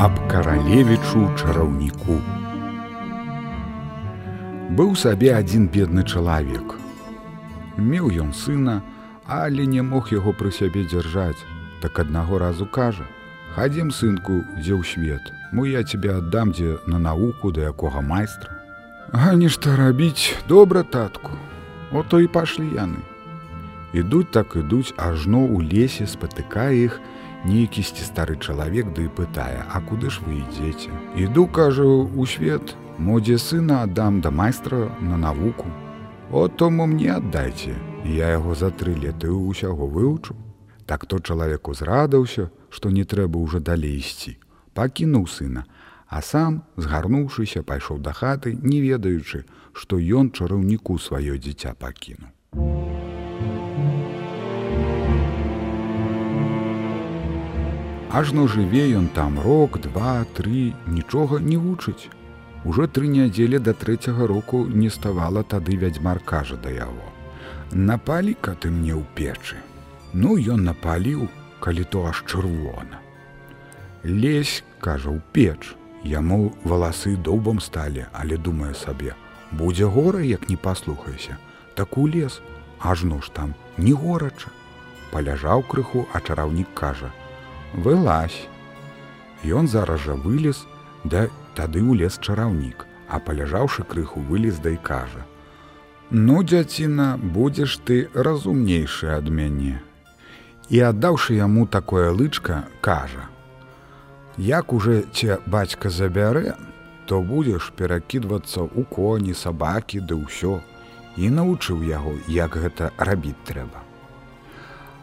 аб каралевічу чараўніку. Быў сабе адзін бедны чалавек. Меў ён сына, але не мог яго пры сябе дзяржаць, так аднаго разу кажа: « Хадзім сынку, дзе ў свет, Мо я тебе аддам дзе на навуку да якога майстра. А нешта рабіць добра татку. Ото і пашлі яны. Ідуць так ідуць ажно ў лесе спатыкае іх, нейкісьці стары чалавек ды да пытае а куды ж вы ідзеце іду кажу у свет модзе сына аддам да майстра на навуку о тому мне аддайце я яго за тры леты ўсяго вывучу так то чалавек узрадаўся што не трэба ўжо далей ісці пакінуў сына а сам згарнуўшыся пайшоў да хаты не ведаючы што ён чараўніку сваё дзіця пакінуў Ажно жыве ён там рок, два, тры, нічога не вучыць. Ужо тры нядзелі да трэцяга року не ставала тады вядзьмар кажа да яго. Напалі-ка ты мне ў печы. Ну ён напаліў, калі то аж чырвона. Лесь, кажа ў печ, Яму валасы доўбам сталі, але думае сабе: будзе гора, як не паслухайся, так у лес, ажно ж там не горача. Паляжаў крыху, а чараўнік кажа: вылазь. Ён зараз жа вылез, да тады ў лес чараўнік, а паляжаўшы крыху вылез да і кажа: « Ну, дзяціна, будзеш ты разумнейшы ад мяне. І аддаўшы яму такое лычка, кажа: « Як уже ця бацька забярэ, то будзеш перакідвацца ў коні, сабакі ды ўсё. І навучыў яго, як гэта рабіць трэба.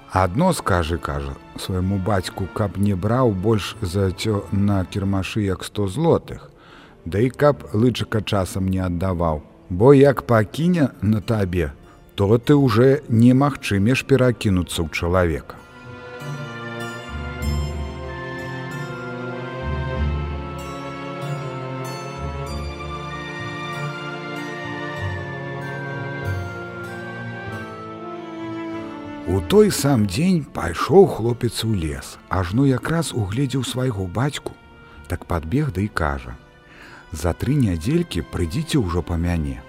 Адно скажы кажа свайму бацьку каб не браў больш за цё на кірмашы як 100 злотых да і каб лычыка часам не аддаваў. Бо як пакіне на табе то ты уже немагчымеш перакінуцца ў чалавека той сам дзень пайшоў хлопец у лес, ажно якраз угледзеў свайго бацьку, так падбег да і кажа: « За тры нядзелькі прыйдзіце ўжо па мяне.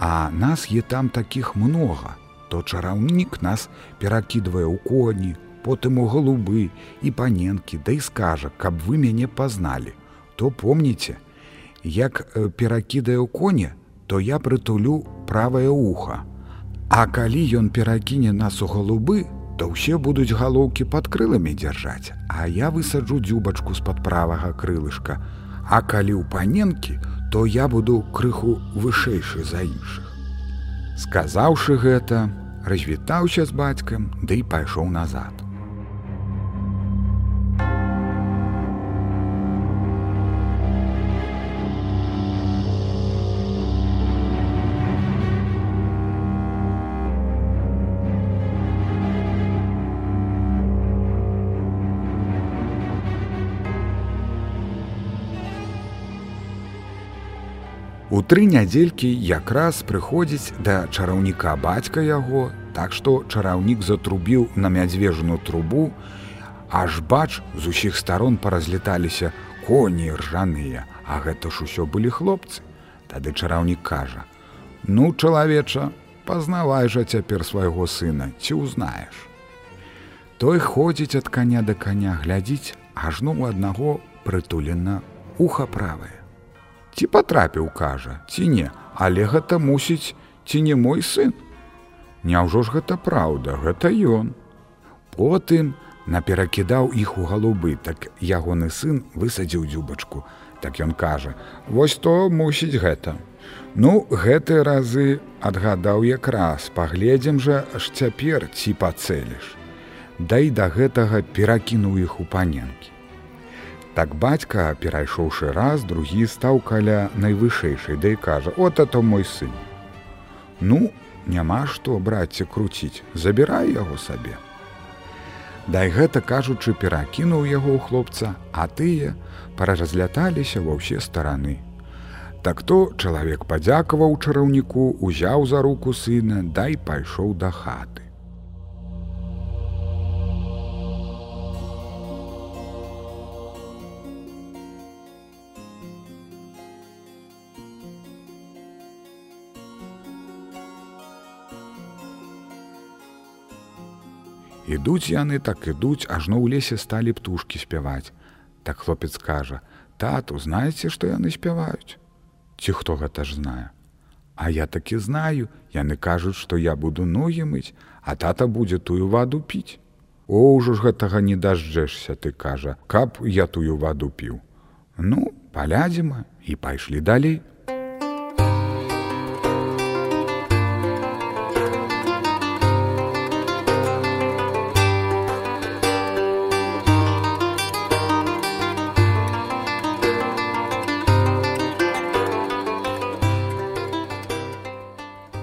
А нас е там такіх многа, то чараўнік нас перакідвае ў коні, потым у галубы і паненкі, да і скажа, каб вы мяне пазналі, то помніце, як перакідае ў коне, то я прытулю правае ухо. А калі ён перакіне нас у галубы, то ўсе будуць галоўкі пад крыламі дзяржаць, А я высаджу дзюбачку з-пад правага крылышка. А калі ў паненкі, то я буду крыху вышэйшы за іншых. Сказаўшы гэта, развітаўся з бацькам, ды да пайшоў назад. У тры нядзелькі якраз прыходзіць да чараўніка бацька яго, так што чараўнік затрубіў на мядзвежную трубу, аж бач з усіх старон паразлеталіся коні ржаныя, а гэта ж усё былі хлопцы. Тады чараўнік кажа: « Ну, чалавеча, пазнавай жа цяпер свайго сына, ці ўзнаеш. Той ходзіць ад каня да каня глядзіць, ажно ў аднаго прытулена уха правае ці патрапіў кажа ці не але гэта мусіць ці не мой сын? Няўжо ж гэта праўда гэта ён. Потым наперакідаў іх у галубы так ягоны сын высадзіў дзюбачку. Так ён кажа вось то мусіць гэта ну гэтыя разы адгадаў якраз паглядзім жа аж цяпер ці пацэліш. Да і да гэтага перакінуў іх у паненкі Так бацька, перайшоўшы раз, другі стаў каля найвышэйшай, да і кажа: « От то мой сын. Ну, няма што браце круціць, забірай яго сабе. Дай гэта кажучы, перакінуў яго ў хлопца, а тыя паразляталіся ва ўсе стараны. так то чалавек падзякаваў чараўніку, узяў за руку сына, дай пайшоў да хаты. Ідуць яны так ідуць, ажно ў лесе сталі птушкі спяваць. Так хлопец кажа: « Тату, знаеце, што яны спяваюць. Ці хто гэта ж знае. А я такі знаю, яны кажуць, што я буду ногі мыць, а тата будзе тую ваду піць. О ўжо ж гэтага не дажджэшся, ты кажа, каб я тую ваду піў. Ну, палядзіма і пайшлі далей.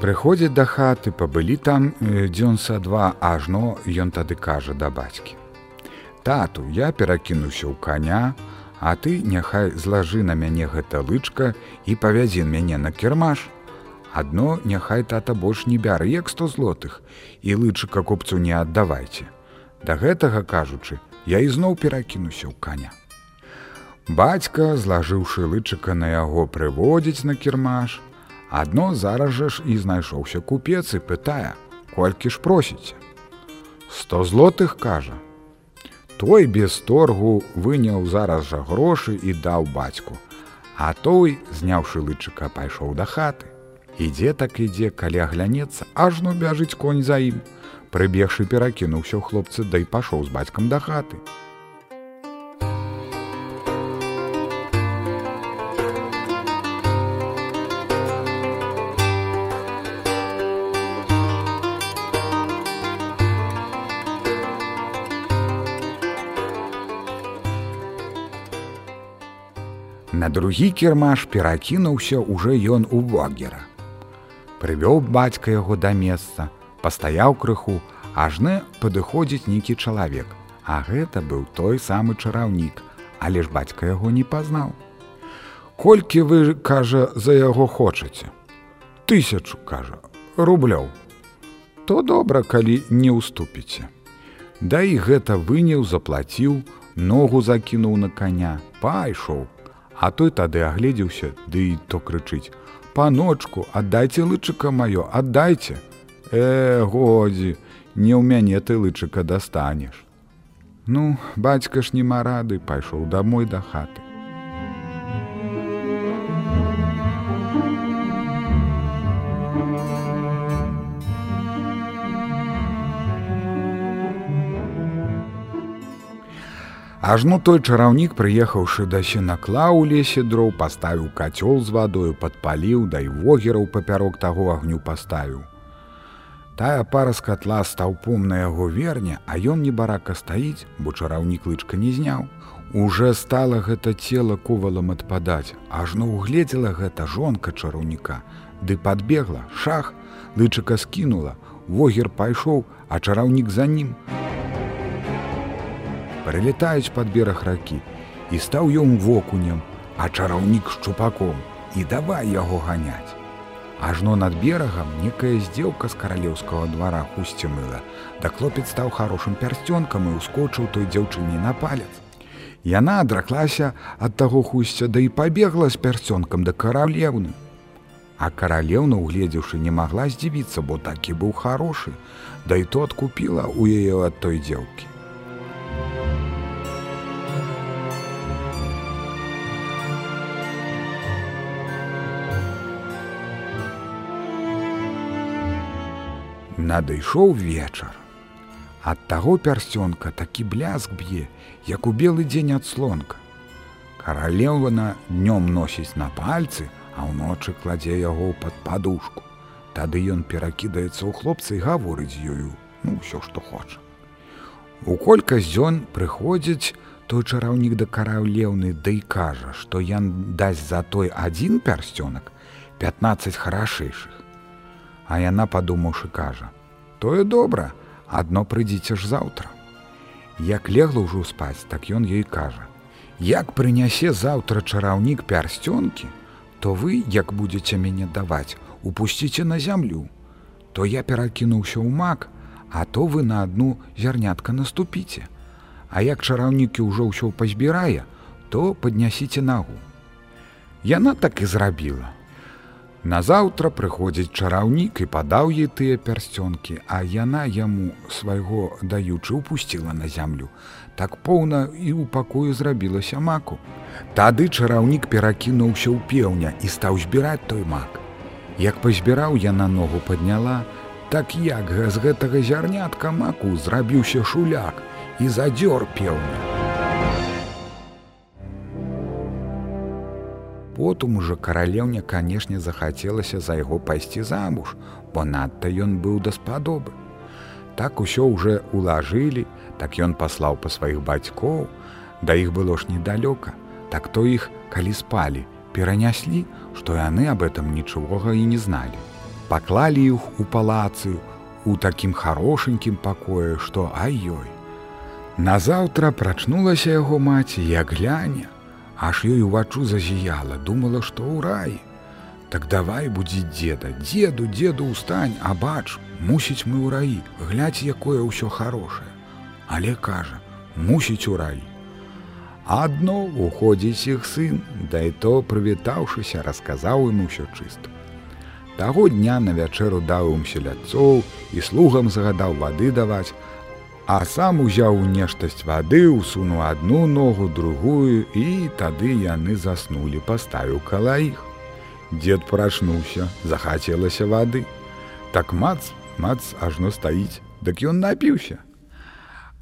Прыходзяць да хаты, пабылі там дзён са два ажно ён тады кажа да бацькі. Тату, я перакінуўся ў каня, а ты няхай злажы на мяне гэта лычка і павязін мяне на кірмаш. Адно няхай тата больш не бяры як сто злотых і лычыка купцу не аддавайце. Да гэтага кажучы, я ізноў перакінуся ў каня. Бацька, злажыўшы лычыка на яго прыводзіць на кірмаш, Адно зараз жа ж і знайшоўся купец і пытае: колькі ж просіце. Сто злотых кажа. Той без торгу выняў зараз жа грошы і даў бацьку. А той, зняўшы лычыка, пайшоў да хаты. Ідзе так ідзе, калі аглянецца, ажно бяжыць конь за ім. Прыбегшы перакінуўся ў хлопцы, да і пашоў з бацькам да хаты. На другі кірмаш перакінуўся уже ён у вогера. Прывёў бацька яго да месца, пастаяў крыху, ажны падыходзіць нейкі чалавек. А гэта быў той самы чараўнік, але ж бацька яго не пазнаў. Колькі вы, кажа, за яго хочаце. Тысячу, кажа, рублёў. То добра, калі не ўступіце. Да і гэта выняў, заплаціў, ногу закінуў на каня, пайшоў, А той тады агледзеўся, ды і то крычыць: « Паночку, аддайце лычыка маё, аддайце. Э, годзі, не ў мяне ты лычыка дастанеш. Ну, бацька ж нема рады, пайшоў дамой да хаты. Ажно той чараўнік, прыехаўшы да сенакла ў лесе дроў, паставіў кацёл з вадою, падпаліў, да і вогераў папярок таго агню паставіў. Тая пара з катла стаўпом на яго верне, а ён небарака стаіць, бо чараўнік лычка не зняў. Уже стала гэта цела ковалам адпадаць, ажно угледзела гэта жонка чараўніка, ды подбегла, шах, лычыка скінула, Вогер пайшоў, а чараўнік за ім, прылетаюць пад бераг ракі і стаў ён вокунем, а чараўнік шчупаком і давай яго ганяць. Ажно над берагам некая здзелка з каралеўскага двара хусці мыла, да хлопец стаў хорошым пярсцёнкам і ускочыў той дзяўчыне на палец. Яна адраклася ад таго хусця, да і пабегла з пярсцёнкам да каралеўны. А каралеўна, угледзеўшы, не магла здзівіцца, бо такі быў хорошы, да і то адкупіла ў яе ад той дзелкі. Надышоў вечар. Ад таго пярсцёнка такі бляск б'е, як у белы дзень ад слонка. Каралеўна днём носіць на пальцы, а ўночы кладзе яго пад падушку. Тады ён перакідаецца ў хлопцы і гаворыць ёю, ну ўсё, што хоча. У колькасць дзён прыходзіць той чараўнік да караўлеўны ды да і кажа, што ян дасць за той адзін пярсцёнак 15 харашэйшых. А яна падумаўшы кажа: « Тое добра, адно прыйдзіце ж заўтра. Як легла ўжо спаць, так ён ёй кажа: « Як прынясе заўтра чараўнік пярсцёнкі, то вы, як будзеце мяне даваць, упусціце на зямлю, то я перакінуўся ў мак, а то вы на адну зярнятка наступіце. А як чараўнікі ўжо ўсё пазбірае, то паднясіце нагу. Яна так і зрабіла. Назаўтра прыходзіць чараўнік і падаў ей тыя пярсцёнкі, а яна яму свайго даючы упусціла на зямлю. Так поўна і ў пакою зрабілася маку. Тады чараўнік перакінуўся ў пеўня і стаў збіраць той мак. Як пазбіраў яна ногу падняла, так як з гэтага зярнятка маку зрабіўся шуляк і задзёр пеўня. Потым ужо каралеўня, канешне, захацелася за яго пайсці замуж, бо надта ён быў даспадобы. Так усё ўжо улажылі, так ён паслаў па сваіх бацькоў, Да іх было ж недалёка, так то іх, калі спалі, пераняслі, што яны аб этом нічога і не зналі. Паклалі іх у палацыю, у такім хорошенькім пакоі, што ай-ёй. Назаўтра прачнулася яго маці, як гляне, аж ёй увачу зазіяла думала што ў раі так давай будзе деда деду деду устань а бач мусіць мы ў раі. Глядзь якое ўсё хорошее але кажа мусіць у раі. Адно уходзіць іх сын да і то прывітаўшыся расказаў ім усё чыста. Таго дня на вячэру даў ім селядцоў і слугам загадаў вады даваць а сам узяў нештасць вады, усунуў одну ногу, другую і тады яны заснулі, паставіў кала іх. Дед прачнуўся, захацелася вады. Так мац, мац ажно стаіць, дык ён напіўся.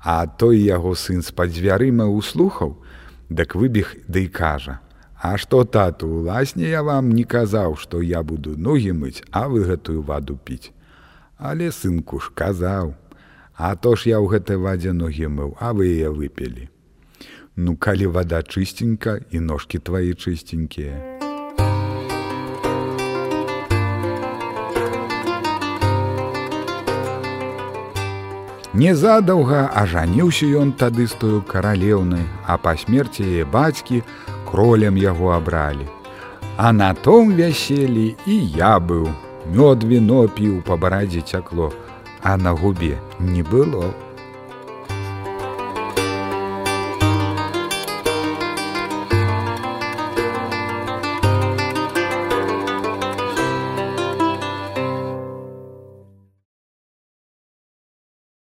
А той яго сын з-пад дзвярыма услухаў, дык выбег ды да кажа: « А што тату, уласне я вам не казаў, што я буду ногі мыць, а вы гэтую ваду піць. Але сынку ж казаў, А то ж я ў гэтай вадзе ногі мыў, а вы яе выпілі. Ну калі вада чыстенька і ножкі твае чыстенькія. Незадаўга ажаніўся ён тады з тою каралеўнай, а па смерці яе бацькі кролем яго абралі. А на том вяселі і я быў, мёд віно піў па барадзе цякло, а на губе не было.